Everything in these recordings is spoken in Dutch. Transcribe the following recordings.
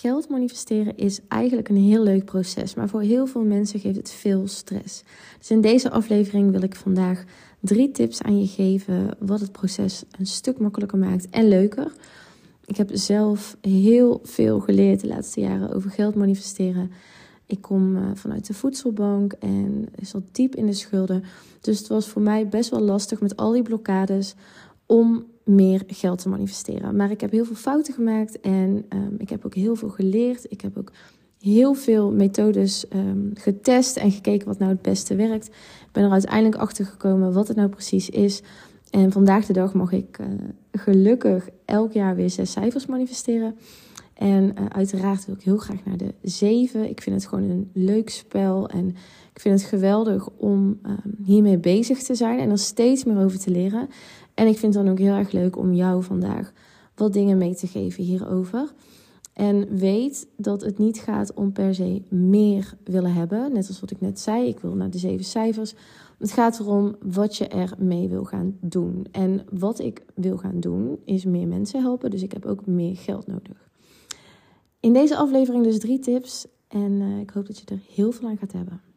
Geld manifesteren is eigenlijk een heel leuk proces, maar voor heel veel mensen geeft het veel stress. Dus in deze aflevering wil ik vandaag drie tips aan je geven wat het proces een stuk makkelijker maakt en leuker. Ik heb zelf heel veel geleerd de laatste jaren over geld manifesteren. Ik kom eh, vanuit de voedselbank en zat diep in de schulden. Dus het was voor mij best wel lastig met al die blokkades om meer geld te manifesteren. Maar ik heb heel veel fouten gemaakt en um, ik heb ook heel veel geleerd. Ik heb ook heel veel methodes um, getest en gekeken wat nou het beste werkt. Ik ben er uiteindelijk achter gekomen wat het nou precies is. En vandaag de dag mag ik uh, gelukkig elk jaar weer zes cijfers manifesteren. En uh, uiteraard wil ik heel graag naar de zeven. Ik vind het gewoon een leuk spel. En ik vind het geweldig om um, hiermee bezig te zijn en er steeds meer over te leren. En ik vind het dan ook heel erg leuk om jou vandaag wat dingen mee te geven hierover. En weet dat het niet gaat om per se meer willen hebben. Net als wat ik net zei, ik wil naar de zeven cijfers. Het gaat erom wat je er mee wil gaan doen. En wat ik wil gaan doen is meer mensen helpen. Dus ik heb ook meer geld nodig. In deze aflevering dus drie tips. En uh, ik hoop dat je er heel veel aan gaat hebben.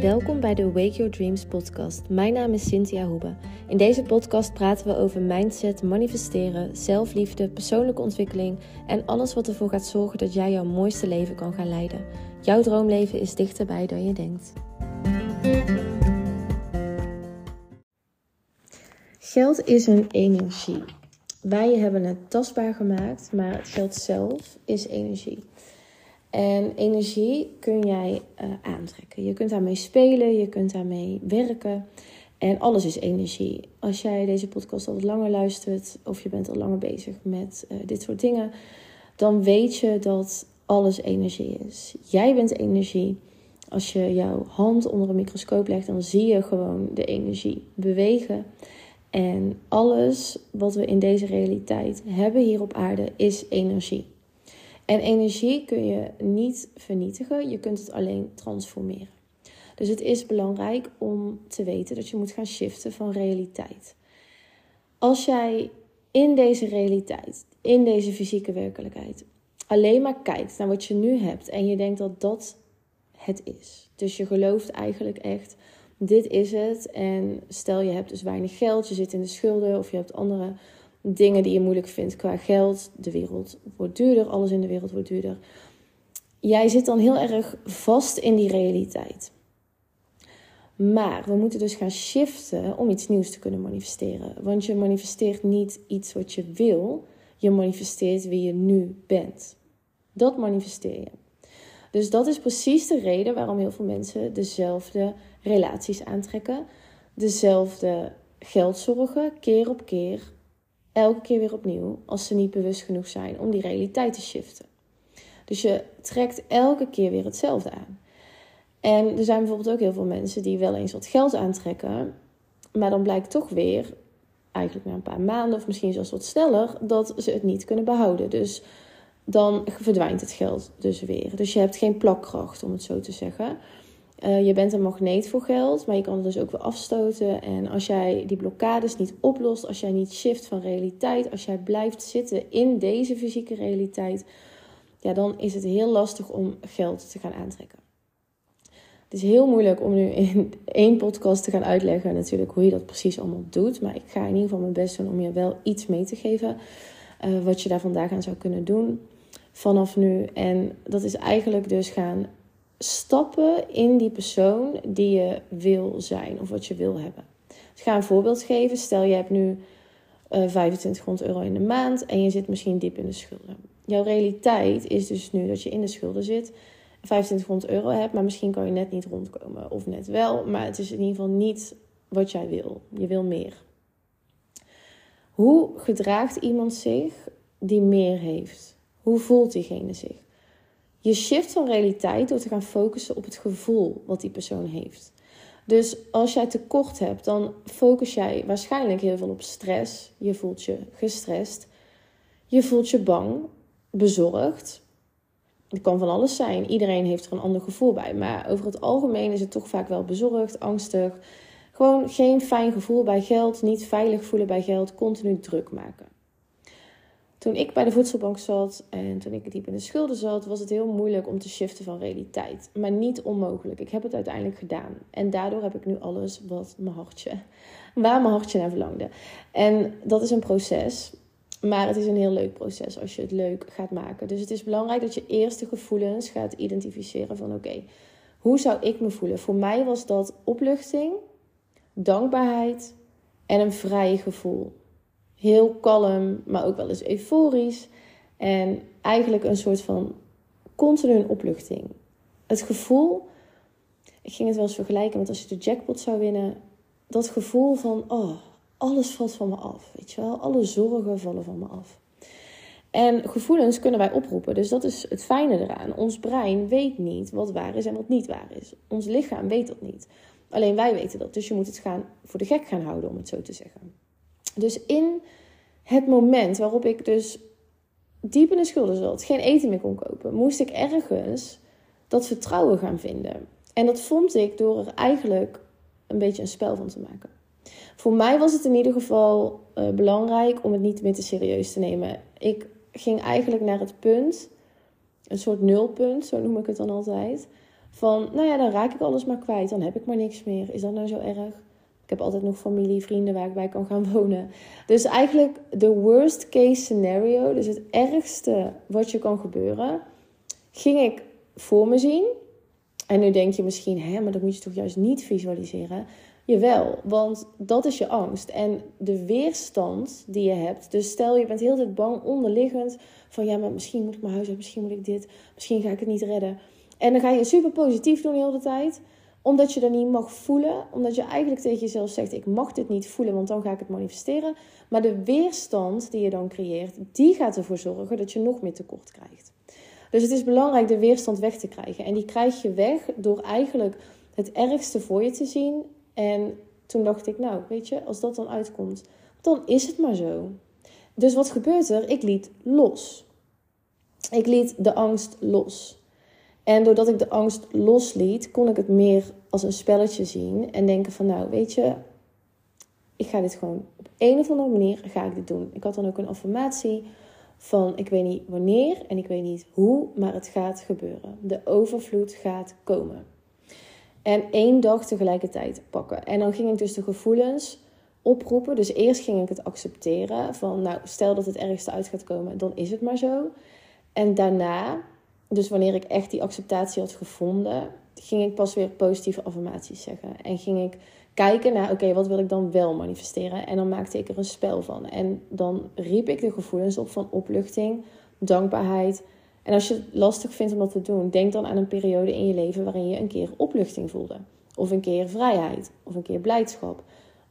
Welkom bij de Wake Your Dreams podcast. Mijn naam is Cynthia Hoebe. In deze podcast praten we over mindset, manifesteren, zelfliefde, persoonlijke ontwikkeling en alles wat ervoor gaat zorgen dat jij jouw mooiste leven kan gaan leiden. Jouw droomleven is dichterbij dan je denkt. Geld is een energie. Wij hebben het tastbaar gemaakt, maar het geld zelf is energie. En energie kun jij uh, aantrekken. Je kunt daarmee spelen, je kunt daarmee werken. En alles is energie. Als jij deze podcast al langer luistert of je bent al langer bezig met uh, dit soort dingen, dan weet je dat alles energie is. Jij bent energie. Als je jouw hand onder een microscoop legt, dan zie je gewoon de energie bewegen. En alles wat we in deze realiteit hebben hier op aarde is energie. En energie kun je niet vernietigen, je kunt het alleen transformeren. Dus het is belangrijk om te weten dat je moet gaan shiften van realiteit. Als jij in deze realiteit, in deze fysieke werkelijkheid, alleen maar kijkt naar wat je nu hebt en je denkt dat dat het is. Dus je gelooft eigenlijk echt, dit is het. En stel je hebt dus weinig geld, je zit in de schulden of je hebt andere dingen die je moeilijk vindt qua geld. De wereld wordt duurder, alles in de wereld wordt duurder. Jij zit dan heel erg vast in die realiteit. Maar we moeten dus gaan shiften om iets nieuws te kunnen manifesteren. Want je manifesteert niet iets wat je wil, je manifesteert wie je nu bent. Dat manifesteer je. Dus dat is precies de reden waarom heel veel mensen dezelfde relaties aantrekken, dezelfde geldzorgen, keer op keer, elke keer weer opnieuw als ze niet bewust genoeg zijn om die realiteit te shiften. Dus je trekt elke keer weer hetzelfde aan. En er zijn bijvoorbeeld ook heel veel mensen die wel eens wat geld aantrekken, maar dan blijkt toch weer, eigenlijk na een paar maanden of misschien zelfs wat sneller, dat ze het niet kunnen behouden. Dus dan verdwijnt het geld dus weer. Dus je hebt geen plakkracht, om het zo te zeggen. Uh, je bent een magneet voor geld, maar je kan het dus ook weer afstoten. En als jij die blokkades niet oplost, als jij niet shift van realiteit, als jij blijft zitten in deze fysieke realiteit, ja, dan is het heel lastig om geld te gaan aantrekken. Het is heel moeilijk om nu in één podcast te gaan uitleggen natuurlijk hoe je dat precies allemaal doet. Maar ik ga in ieder geval mijn best doen om je wel iets mee te geven uh, wat je daar vandaag aan zou kunnen doen vanaf nu. En dat is eigenlijk dus gaan stappen in die persoon die je wil zijn of wat je wil hebben. Ik ga een voorbeeld geven. Stel je hebt nu uh, 2500 euro in de maand en je zit misschien diep in de schulden. Jouw realiteit is dus nu dat je in de schulden zit, 2500 euro hebt, maar misschien kan je net niet rondkomen. Of net wel, maar het is in ieder geval niet wat jij wil. Je wil meer. Hoe gedraagt iemand zich die meer heeft? Hoe voelt diegene zich? Je shift van realiteit door te gaan focussen op het gevoel wat die persoon heeft. Dus als jij tekort hebt, dan focus jij waarschijnlijk heel veel op stress. Je voelt je gestrest. Je voelt je bang, bezorgd. Het kan van alles zijn. Iedereen heeft er een ander gevoel bij. Maar over het algemeen is het toch vaak wel bezorgd, angstig. Gewoon geen fijn gevoel bij geld, niet veilig voelen bij geld, continu druk maken. Toen ik bij de voedselbank zat en toen ik diep in de schulden zat, was het heel moeilijk om te shiften van realiteit. Maar niet onmogelijk. Ik heb het uiteindelijk gedaan. En daardoor heb ik nu alles wat mijn hartje, waar mijn hartje naar verlangde. En dat is een proces. Maar het is een heel leuk proces als je het leuk gaat maken. Dus het is belangrijk dat je eerst de gevoelens gaat identificeren van oké, hoe zou ik me voelen? Voor mij was dat opluchting, dankbaarheid en een vrij gevoel heel kalm, maar ook wel eens euforisch. En eigenlijk een soort van continu opluchting. Het gevoel, ik ging het wel eens vergelijken met als je de jackpot zou winnen. Dat gevoel van, oh, alles valt van me af. Weet je wel, alle zorgen vallen van me af. En gevoelens kunnen wij oproepen. Dus dat is het fijne eraan. Ons brein weet niet wat waar is en wat niet waar is. Ons lichaam weet dat niet. Alleen wij weten dat. Dus je moet het gaan voor de gek gaan houden, om het zo te zeggen. Dus in het moment waarop ik dus diep in de schulden zat, geen eten meer kon kopen, moest ik ergens dat vertrouwen gaan vinden. En dat vond ik door er eigenlijk een beetje een spel van te maken. Voor mij was het in ieder geval uh, belangrijk om het niet meer te serieus te nemen. Ik ging eigenlijk naar het punt, een soort nulpunt, zo noem ik het dan altijd. Van, nou ja, dan raak ik alles maar kwijt, dan heb ik maar niks meer. Is dat nou zo erg? Ik heb altijd nog familie, vrienden waar ik bij kan gaan wonen. Dus eigenlijk de worst case scenario, dus het ergste wat je kan gebeuren, ging ik voor me zien. En nu denk je misschien, hè, maar dat moet je toch juist niet visualiseren. Jawel, want dat is je angst. En de weerstand die je hebt. Dus stel je bent heel tijd bang, onderliggend. Van ja, maar misschien moet ik mijn huis uit, misschien moet ik dit, misschien ga ik het niet redden. En dan ga je super positief doen de hele tijd omdat je dat niet mag voelen. Omdat je eigenlijk tegen jezelf zegt: Ik mag dit niet voelen, want dan ga ik het manifesteren. Maar de weerstand die je dan creëert, die gaat ervoor zorgen dat je nog meer tekort krijgt. Dus het is belangrijk de weerstand weg te krijgen. En die krijg je weg door eigenlijk het ergste voor je te zien. En toen dacht ik: Nou, weet je, als dat dan uitkomt, dan is het maar zo. Dus wat gebeurt er? Ik liet los. Ik liet de angst los. En doordat ik de angst losliet, kon ik het meer als een spelletje zien. En denken van nou, weet je, ik ga dit gewoon op een of andere manier ga ik dit doen. Ik had dan ook een affirmatie van ik weet niet wanneer en ik weet niet hoe, maar het gaat gebeuren. De overvloed gaat komen. En één dag tegelijkertijd pakken. En dan ging ik dus de gevoelens oproepen. Dus eerst ging ik het accepteren van nou, stel dat het ergste uit gaat komen, dan is het maar zo. En daarna dus wanneer ik echt die acceptatie had gevonden, ging ik pas weer positieve affirmaties zeggen. En ging ik kijken naar, oké, wat wil ik dan wel manifesteren? En dan maakte ik er een spel van. En dan riep ik de gevoelens op van opluchting, dankbaarheid. En als je het lastig vindt om dat te doen, denk dan aan een periode in je leven waarin je een keer opluchting voelde. Of een keer vrijheid. Of een keer blijdschap.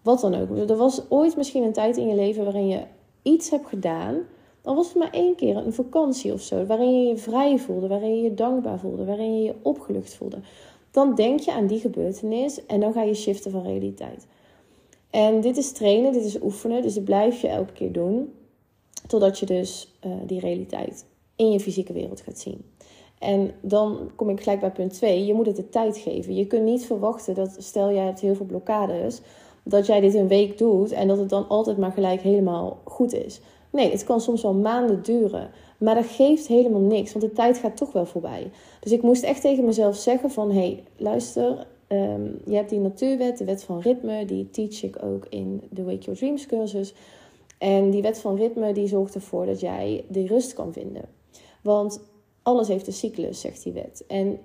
Wat dan ook. Er was ooit misschien een tijd in je leven waarin je iets hebt gedaan dan was het maar één keer een vakantie of zo, waarin je je vrij voelde, waarin je je dankbaar voelde, waarin je je opgelucht voelde. Dan denk je aan die gebeurtenis en dan ga je shiften van realiteit. En dit is trainen, dit is oefenen, dus dat blijf je elke keer doen. Totdat je dus uh, die realiteit in je fysieke wereld gaat zien. En dan kom ik gelijk bij punt 2. Je moet het de tijd geven. Je kunt niet verwachten dat, stel jij hebt heel veel blokkades, dat jij dit een week doet en dat het dan altijd maar gelijk helemaal goed is. Nee, het kan soms wel maanden duren. Maar dat geeft helemaal niks, want de tijd gaat toch wel voorbij. Dus ik moest echt tegen mezelf zeggen van... hé, hey, luister, ehm, je hebt die natuurwet, de wet van ritme... die teach ik ook in de Wake Your Dreams cursus. En die wet van ritme die zorgt ervoor dat jij die rust kan vinden. Want alles heeft een cyclus, zegt die wet. En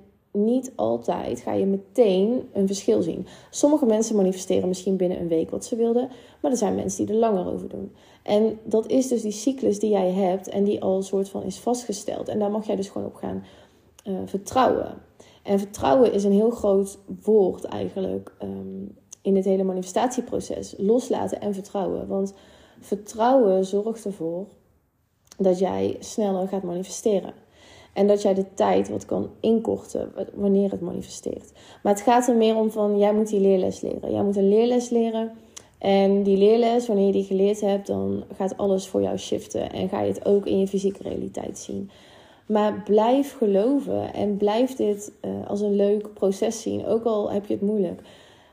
niet altijd ga je meteen een verschil zien. Sommige mensen manifesteren misschien binnen een week wat ze wilden, maar er zijn mensen die er langer over doen. En dat is dus die cyclus die jij hebt en die al een soort van is vastgesteld. En daar mag jij dus gewoon op gaan uh, vertrouwen. En vertrouwen is een heel groot woord eigenlijk um, in het hele manifestatieproces. Loslaten en vertrouwen. Want vertrouwen zorgt ervoor dat jij sneller gaat manifesteren. En dat jij de tijd wat kan inkorten wanneer het manifesteert. Maar het gaat er meer om van, jij moet die leerles leren. Jij moet een leerles leren. En die leerles, wanneer je die geleerd hebt, dan gaat alles voor jou shiften. En ga je het ook in je fysieke realiteit zien. Maar blijf geloven en blijf dit uh, als een leuk proces zien. Ook al heb je het moeilijk.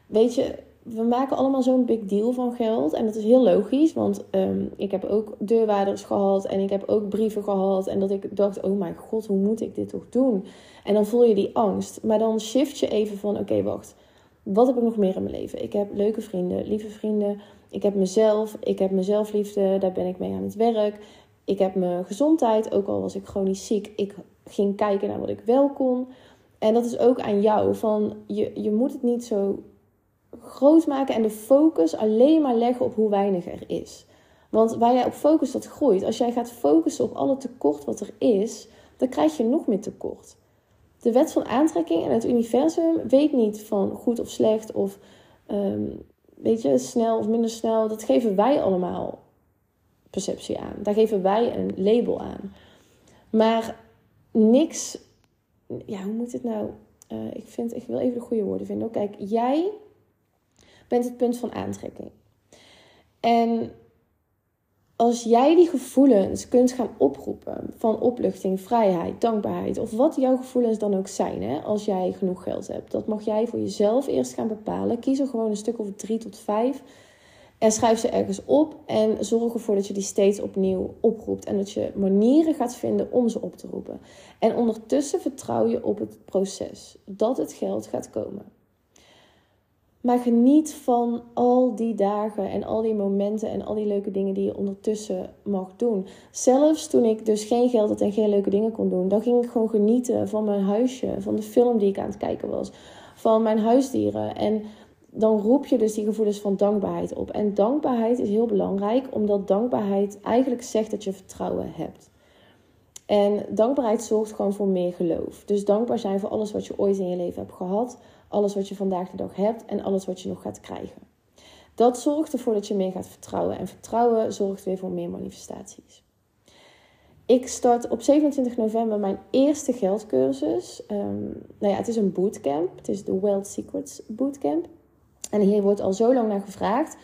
Weet je, we maken allemaal zo'n big deal van geld. En dat is heel logisch, want um, ik heb ook deurwaarders gehad en ik heb ook brieven gehad. En dat ik dacht, oh mijn god, hoe moet ik dit toch doen? En dan voel je die angst. Maar dan shift je even van, oké, wacht. Wat heb ik nog meer in mijn leven? Ik heb leuke vrienden, lieve vrienden. Ik heb mezelf, ik heb mezelfliefde, daar ben ik mee aan het werk. Ik heb mijn gezondheid, ook al was ik chronisch ziek. Ik ging kijken naar wat ik wel kon. En dat is ook aan jou. Van je, je moet het niet zo groot maken en de focus alleen maar leggen op hoe weinig er is. Want waar jij op focust, dat groeit. Als jij gaat focussen op alle tekort wat er is, dan krijg je nog meer tekort. De wet van aantrekking en het universum weet niet van goed of slecht of um, weet je, snel of minder snel. Dat geven wij allemaal perceptie aan. Daar geven wij een label aan. Maar niks, ja, hoe moet het nou? Uh, ik, vind, ik wil even de goede woorden vinden. Kijk, jij bent het punt van aantrekking. En als jij die gevoelens kunt gaan oproepen van opluchting, vrijheid, dankbaarheid of wat jouw gevoelens dan ook zijn, hè, als jij genoeg geld hebt, dat mag jij voor jezelf eerst gaan bepalen. Kies er gewoon een stuk of drie tot vijf en schrijf ze ergens op en zorg ervoor dat je die steeds opnieuw oproept en dat je manieren gaat vinden om ze op te roepen. En ondertussen vertrouw je op het proces dat het geld gaat komen. Maar geniet van al die dagen en al die momenten en al die leuke dingen die je ondertussen mag doen. Zelfs toen ik dus geen geld had en geen leuke dingen kon doen, dan ging ik gewoon genieten van mijn huisje, van de film die ik aan het kijken was, van mijn huisdieren. En dan roep je dus die gevoelens van dankbaarheid op. En dankbaarheid is heel belangrijk, omdat dankbaarheid eigenlijk zegt dat je vertrouwen hebt. En dankbaarheid zorgt gewoon voor meer geloof. Dus dankbaar zijn voor alles wat je ooit in je leven hebt gehad, alles wat je vandaag de dag hebt en alles wat je nog gaat krijgen. Dat zorgt ervoor dat je meer gaat vertrouwen. En vertrouwen zorgt weer voor meer manifestaties. Ik start op 27 november mijn eerste geldcursus. Um, nou ja, het is een bootcamp. Het is de Wealth Secrets Bootcamp. En hier wordt al zo lang naar gevraagd.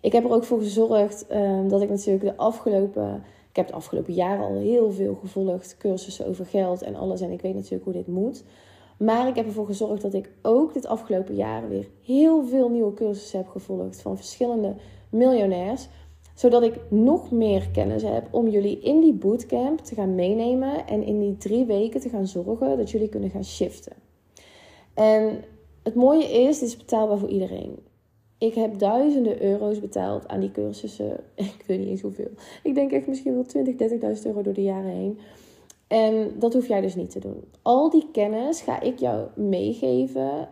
Ik heb er ook voor gezorgd um, dat ik natuurlijk de afgelopen... Ik heb de afgelopen jaren al heel veel gevolgd. Cursussen over geld en alles. En ik weet natuurlijk hoe dit moet. Maar ik heb ervoor gezorgd dat ik ook dit afgelopen jaar weer heel veel nieuwe cursussen heb gevolgd van verschillende miljonairs. Zodat ik nog meer kennis heb om jullie in die bootcamp te gaan meenemen en in die drie weken te gaan zorgen dat jullie kunnen gaan shiften. En het mooie is, dit is betaalbaar voor iedereen. Ik heb duizenden euro's betaald aan die cursussen. Ik weet niet eens hoeveel. Ik denk echt misschien wel 20, 30.000 euro door de jaren heen. En dat hoef jij dus niet te doen. Al die kennis ga ik jou meegeven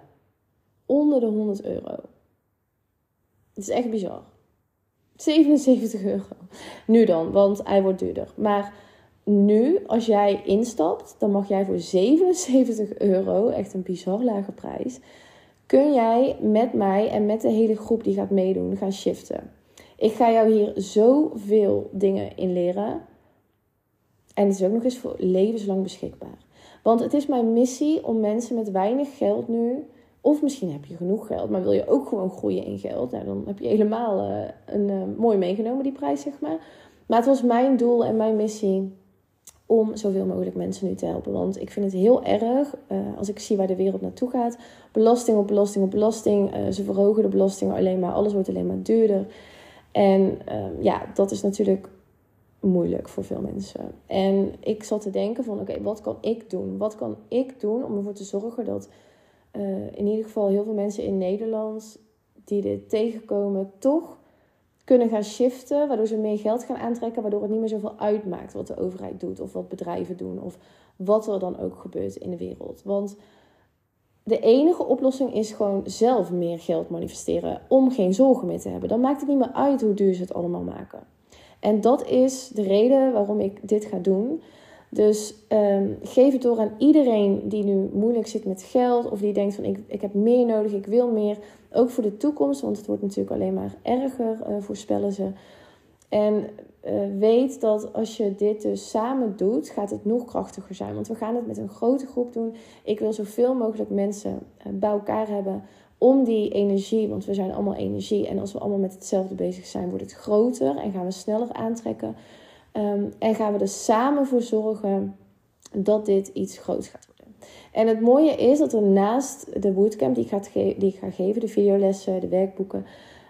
onder de 100 euro. Het is echt bizar. 77 euro. Nu dan, want hij wordt duurder. Maar nu, als jij instapt, dan mag jij voor 77 euro, echt een bizar lage prijs, kun jij met mij en met de hele groep die gaat meedoen gaan shiften. Ik ga jou hier zoveel dingen in leren. En het is ook nog eens voor levenslang beschikbaar. Want het is mijn missie om mensen met weinig geld nu, of misschien heb je genoeg geld, maar wil je ook gewoon groeien in geld, nou, dan heb je helemaal uh, een uh, mooi meegenomen, die prijs, zeg maar. Maar het was mijn doel en mijn missie om zoveel mogelijk mensen nu te helpen. Want ik vind het heel erg, uh, als ik zie waar de wereld naartoe gaat, belasting op belasting op belasting. ze verhogen de belastingen alleen maar, alles wordt alleen maar duurder. En ehm, ja, dat is natuurlijk moeilijk voor veel mensen. En ik zat te denken van oké, wat kan ik doen? Wat kan ik doen om ervoor te zorgen dat uh, in ieder geval heel veel mensen in Nederland die dit tegenkomen toch kunnen gaan shiften, waardoor ze meer geld gaan aantrekken, waardoor het niet meer zoveel uitmaakt wat de overheid doet of wat bedrijven doen of wat er dan ook gebeurt in de wereld. Want de enige oplossing is gewoon zelf meer geld manifesteren om geen zorgen meer te hebben. Dan maakt het niet meer uit hoe duur ze het allemaal maken. En dat is de reden waarom ik dit ga doen. Dus um, geef het door aan iedereen die nu moeilijk zit met geld. Of die denkt van ik, ik heb meer nodig, ik wil meer. Ook voor de toekomst, want het wordt natuurlijk alleen maar erger, uh, voorspellen ze. En uh, weet dat als je dit dus samen doet, gaat het nog krachtiger zijn. Want we gaan het met een grote groep doen. Ik wil zoveel mogelijk mensen uh, bij elkaar hebben om die energie, want we zijn allemaal energie. En als we allemaal met hetzelfde bezig zijn, wordt het groter en gaan we sneller aantrekken. Um, en gaan we er samen voor zorgen dat dit iets groots gaat worden. En het mooie is dat er naast de bootcamp die ik ga, die ik ga geven, de videolessen, de werkboeken,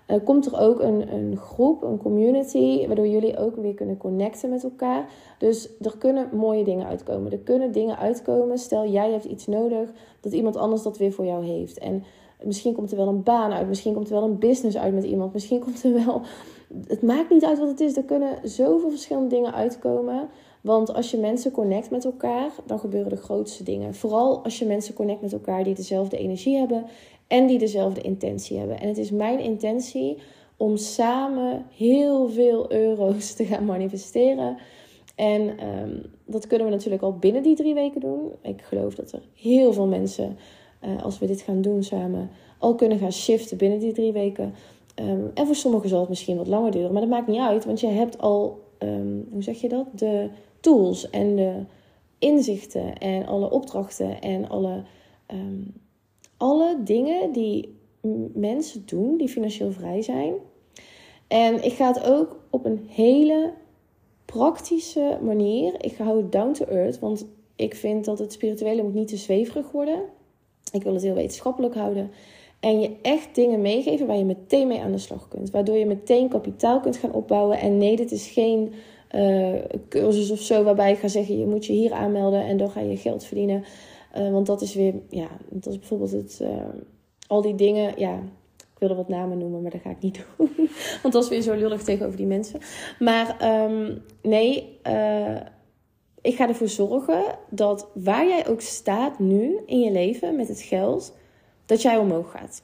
uh, komt er ook een, een groep, een community, waardoor jullie ook weer kunnen connecten met elkaar. Dus er kunnen mooie dingen uitkomen. Er kunnen dingen uitkomen. Stel, jij hebt iets nodig, dat iemand anders dat weer voor jou heeft. En misschien komt er wel een baan uit, misschien komt er wel een business uit met iemand, misschien komt er wel. Het maakt niet uit wat het is. Er kunnen zoveel verschillende dingen uitkomen. Want als je mensen connect met elkaar, dan gebeuren de grootste dingen. Vooral als je mensen connect met elkaar die dezelfde energie hebben en die dezelfde intentie hebben. En het is mijn intentie om samen heel veel euro's te gaan manifesteren. En ehm, dat kunnen we natuurlijk al binnen die drie weken doen. Ik geloof dat er heel veel mensen, uh, als we dit gaan doen samen, al kunnen gaan shiften binnen die drie weken. Ehm, en voor sommigen zal het misschien wat langer duren, maar dat maakt niet uit, want je hebt al, um, hoe zeg je dat? De tools en de inzichten en alle opdrachten en alle alle dingen die mensen doen die financieel vrij zijn. En ik ga het ook op een hele praktische manier. Ik hou het down to earth, want ik vind dat het spirituele moet niet te zweverig worden. Ik wil het heel wetenschappelijk houden. En je echt dingen meegeven waar je meteen mee aan de slag kunt. Waardoor je meteen kapitaal kunt gaan opbouwen. En nee, dit is geen uh, cursus of zo waarbij ik ga zeggen: je moet je hier aanmelden en dan ga je geld verdienen. Uh, want dat is weer, ja, dat is bijvoorbeeld het, uh, al die dingen, ja, ik wilde wat namen noemen, maar dat ga ik niet doen. want dat is weer zo lullig tegenover die mensen. Maar um, nee, ik ga ervoor zorgen dat waar jij ook staat nu in je leven met het geld, dat jij omhoog gaat.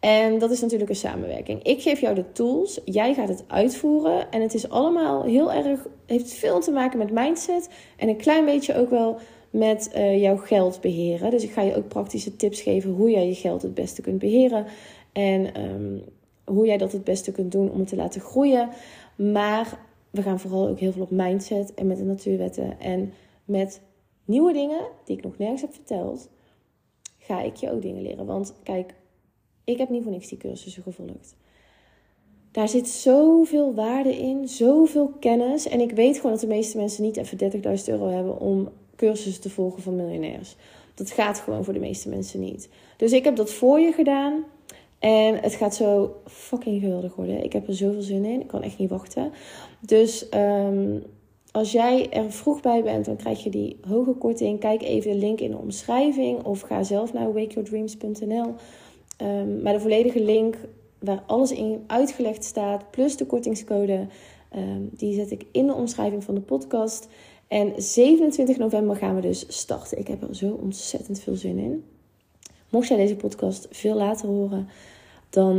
En dat is natuurlijk een samenwerking. Ik geef jou de tools, jij gaat het uitvoeren. En het is allemaal heel erg, heeft veel te maken met mindset. En een klein beetje ook wel met uh, jouw geld beheren. Dus ik ga je ook praktische tips geven hoe jij je geld het beste kunt beheren. En um, hoe jij dat het beste kunt doen om het te laten groeien. Maar we gaan vooral ook heel veel op mindset en met de natuurwetten. En met nieuwe dingen die ik nog nergens heb verteld, ga ik je ook dingen leren. Want kijk, ik heb niet voor niks die cursussen gevolgd. Daar zit zoveel waarde in, zoveel kennis. En ik weet gewoon dat de meeste mensen niet even 30.000 euro hebben om cursussen te volgen van miljonairs. Dat gaat gewoon voor de meeste mensen niet. Dus ik heb dat voor je gedaan. En het gaat zo fucking geweldig worden. Ik heb er zoveel zin in. Ik kan echt niet wachten. Dus um, als jij er vroeg bij bent, dan krijg je die hoge korting. Kijk even de link in de omschrijving. Of ga zelf naar wakeyourdreams.nl. Ehm, maar de volledige link waar alles in uitgelegd staat, plus de kortingscode, um, die zet ik in de omschrijving van de podcast. En 27 november gaan we dus starten. Ik heb er zo ontzettend veel zin in. Mocht jij deze podcast veel later horen, dan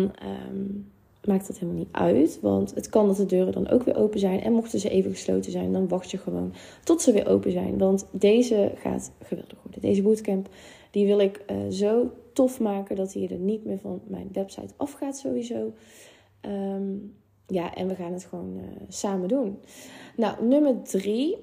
um, maakt dat helemaal niet uit. Want het kan dat de deuren dan ook weer open zijn. En mochten ze even gesloten zijn, dan wacht je gewoon tot ze weer open zijn. Want deze gaat geweldig worden. Deze bootcamp, die wil ik uh, zo tof maken dat hij er niet meer van mijn website afgaat sowieso. Um, ja, en we gaan het gewoon uh, samen doen. Nou, nummer drie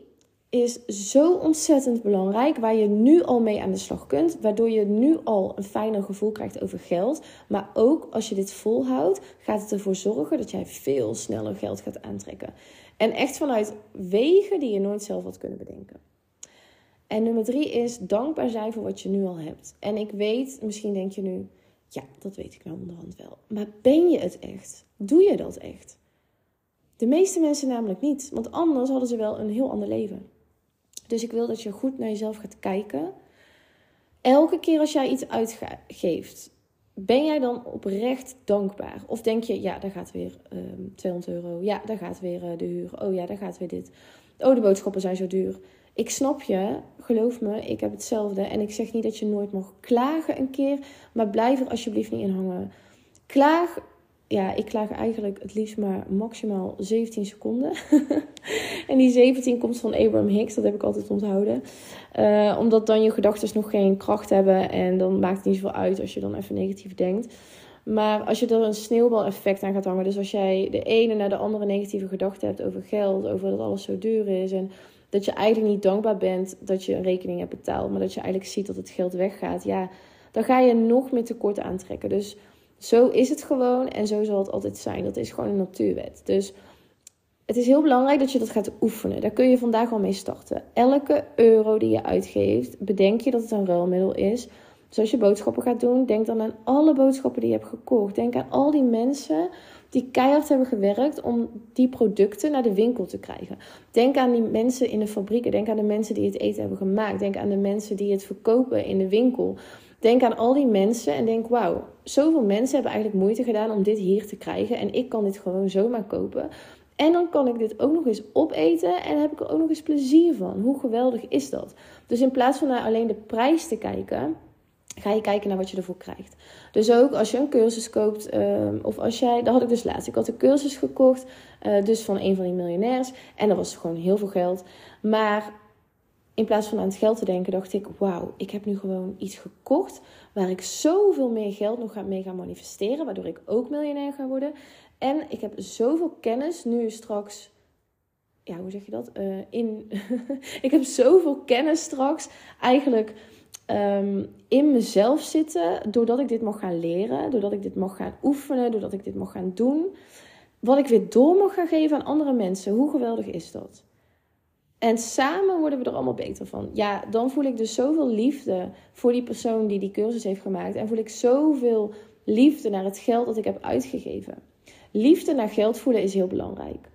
is zo ontzettend belangrijk. Waar je nu al mee aan de slag kunt. Waardoor je nu al een fijner gevoel krijgt over geld. Maar ook als je dit volhoudt, gaat het ervoor zorgen dat jij veel sneller geld gaat aantrekken. En echt vanuit wegen die je nooit zelf had kunnen bedenken. En nummer drie is dankbaar zijn voor wat je nu al hebt. En ik weet, misschien denk je nu, ja, dat weet ik nou onderhand wel. Maar ben je het echt? Doe je dat echt? De meeste mensen namelijk niet, want anders hadden ze wel een heel ander leven. Dus ik wil dat je goed naar jezelf gaat kijken. Elke keer als jij iets uitgeeft, ben jij dan oprecht dankbaar? Of denk je, ja, daar gaat weer um, ehm, 200 euro. Ja, daar gaat weer uh, de huur. Oh ja, daar gaat weer dit. Oh, de boodschappen zijn zo duur. Ik snap je, geloof me, ik heb hetzelfde. En ik zeg niet dat je nooit mag klagen een keer, maar blijf er alsjeblieft niet in hangen. Klaag ja, ik klaag eigenlijk het liefst maar maximaal 17 seconden. en die 17 komt van Abraham Hicks, dat heb ik altijd onthouden. Uh, omdat dan je gedachten nog geen kracht hebben en dan maakt het niet zoveel uit als je dan even negatief denkt. Maar als je er een sneeuwbaleffect aan gaat hangen, dus als jij de ene naar de andere negatieve gedachte hebt over geld, over dat alles zo duur is en dat je eigenlijk niet dankbaar bent dat je een rekening hebt betaald, maar dat je eigenlijk ziet dat het geld weggaat, ja, dan ga je nog meer tekort aantrekken. Dus zo is het gewoon en zo zal het altijd zijn. Dat is gewoon een natuurwet. Dus het is heel belangrijk dat je dat gaat oefenen. Daar kun je vandaag al mee starten. Elke euro die je uitgeeft, bedenk je dat het een ruilmiddel is. Dus als je boodschappen gaat doen, denk dan aan alle boodschappen die je hebt gekocht. Denk aan al die mensen die keihard hebben gewerkt om die producten naar de winkel te krijgen. Denk aan die mensen in de fabrieken. Denk aan de mensen die het eten hebben gemaakt. Denk aan de mensen die het verkopen in de winkel. Denk aan al die mensen en denk: wauw, zoveel mensen hebben eigenlijk moeite gedaan om dit hier te krijgen. En ik kan dit gewoon zomaar kopen. En dan kan ik dit ook nog eens opeten en heb ik er ook nog eens plezier van. Hoe geweldig is dat? Dus in plaats van naar alleen de prijs te kijken, ga je kijken naar wat je ervoor krijgt. Dus ook als je een cursus koopt, ehm, of als jij, dat had ik dus laatst. Ik had een cursus gekocht, uh, dus van een van die miljonairs. En dat was gewoon heel veel geld. Maar in plaats van aan het geld te denken, dacht ik: wauw, ik heb nu gewoon iets gekocht waar ik zoveel meer geld nog mee ga manifesteren, waardoor ik ook miljonair ga worden. En ik heb zoveel kennis nu straks. Ja, hoe zeg je dat? Uh, in. ik heb zoveel kennis straks eigenlijk Ehm, in mezelf zitten, doordat ik dit mag gaan leren, doordat ik dit mag gaan oefenen, doordat ik dit mag gaan doen, wat ik weer door mag gaan geven aan andere mensen. Hoe geweldig is dat? En samen worden we er allemaal beter van. Ja, dan voel ik dus zoveel liefde voor die persoon die die cursus heeft gemaakt. En voel ik zoveel liefde naar het geld dat ik heb uitgegeven. Liefde naar geld voelen is heel belangrijk.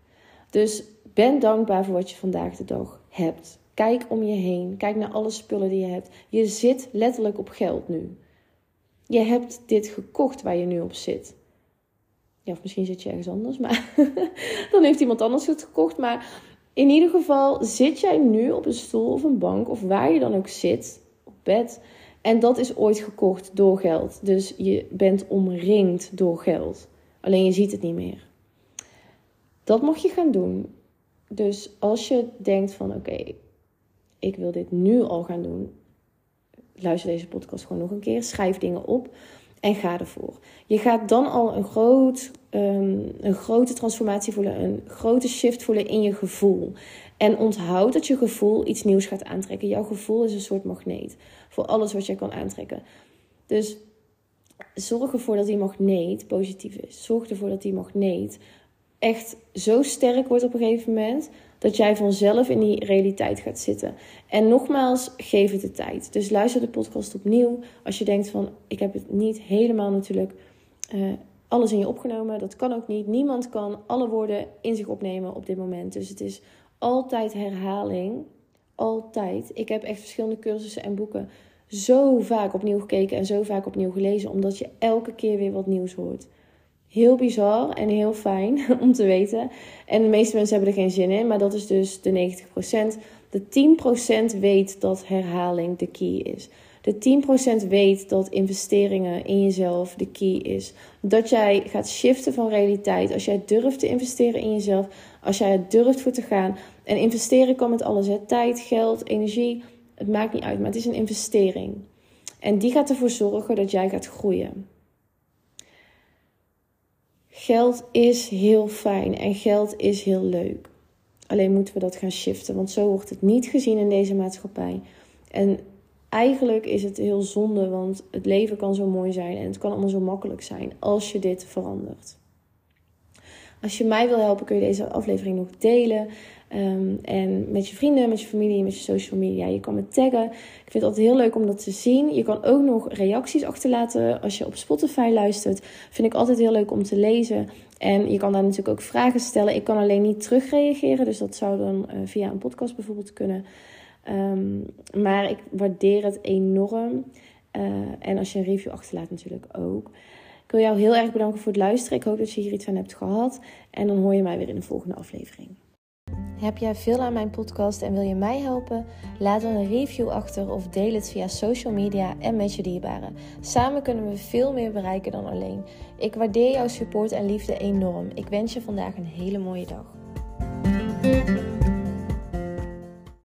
Dus ben dankbaar voor wat je vandaag de dag hebt. Kijk om je heen. Kijk naar alle spullen die je hebt. Je zit letterlijk op geld nu. Je hebt dit gekocht waar je nu op zit. Ja, of misschien zit je ergens anders, maar dan heeft iemand anders het gekocht. Maar in ieder geval zit jij nu op een stoel of een bank of waar je dan ook zit, op bed. En dat is ooit gekocht door geld. Dus je bent omringd door geld. Alleen je ziet het niet meer. Dat mag je gaan doen. Dus als je denkt van oké, ik wil dit nu al gaan doen. Luister deze podcast gewoon nog een keer. Schrijf dingen op en ga ervoor. Je gaat dan al een, groot, ehm, een grote transformatie voelen, een grote shift voelen in je gevoel. En onthoud dat je gevoel iets nieuws gaat aantrekken. Jouw gevoel is een soort magneet voor alles wat jij kan aantrekken. Dus zorg ervoor dat die magneet positief is. Zorg ervoor dat die magneet echt zo sterk wordt op een gegeven moment dat jij vanzelf in die realiteit gaat zitten. En nogmaals, geef het de tijd. Dus luister de podcast opnieuw. Als je denkt van, ik heb het niet helemaal natuurlijk uh, alles in je opgenomen. Dat kan ook niet. Niemand kan alle woorden in zich opnemen op dit moment. Dus het is altijd herhaling. Altijd. Ik heb echt verschillende cursussen en boeken zo vaak opnieuw gekeken en zo vaak opnieuw gelezen. Omdat je elke keer weer wat nieuws hoort. Heel bizar en heel fijn om te weten. En de meeste mensen hebben er geen zin in, maar dat is dus de 90%. De 10% weet dat herhaling de key is. De 10% weet dat investeringen in jezelf de key is. Dat jij gaat shiften van realiteit. Als jij durft te investeren in jezelf. Als jij er durft voor te gaan. En investeren kan met alles. Tijd, geld, energie. Het maakt niet uit, maar het is een investering. En die gaat ervoor zorgen dat jij gaat groeien. Geld is heel fijn en geld is heel leuk. Alleen moeten we dat gaan shiften, want zo wordt het niet gezien in deze maatschappij. En eigenlijk is het heel zonde, want het leven kan zo mooi zijn en het kan allemaal zo makkelijk zijn als je dit verandert. Als je mij wil helpen, kun je deze aflevering nog delen. Ehm, en met je vrienden, met je familie, met je social media. Je kan me taggen. Ik vind het altijd heel leuk om dat te zien. Je kan ook nog reacties achterlaten als je op Spotify luistert. Vind ik altijd heel leuk om te lezen. En je kan daar natuurlijk ook vragen stellen. Ik kan alleen niet terugreageren. Dus dat zou dan uh, via een podcast bijvoorbeeld kunnen. Ehm, maar ik waardeer het enorm. Uh, en als je een review achterlaat natuurlijk ook. Ik wil jou heel erg bedanken voor het luisteren. Ik hoop dat je hier iets aan hebt gehad. En dan hoor je mij weer in de volgende aflevering. Heb jij veel aan mijn podcast en wil je mij helpen? Laat dan een review achter of deel het via social media en met je dierbaren. Samen kunnen we veel meer bereiken dan alleen. Ik waardeer jouw support en liefde enorm. Ik wens je vandaag een hele mooie dag.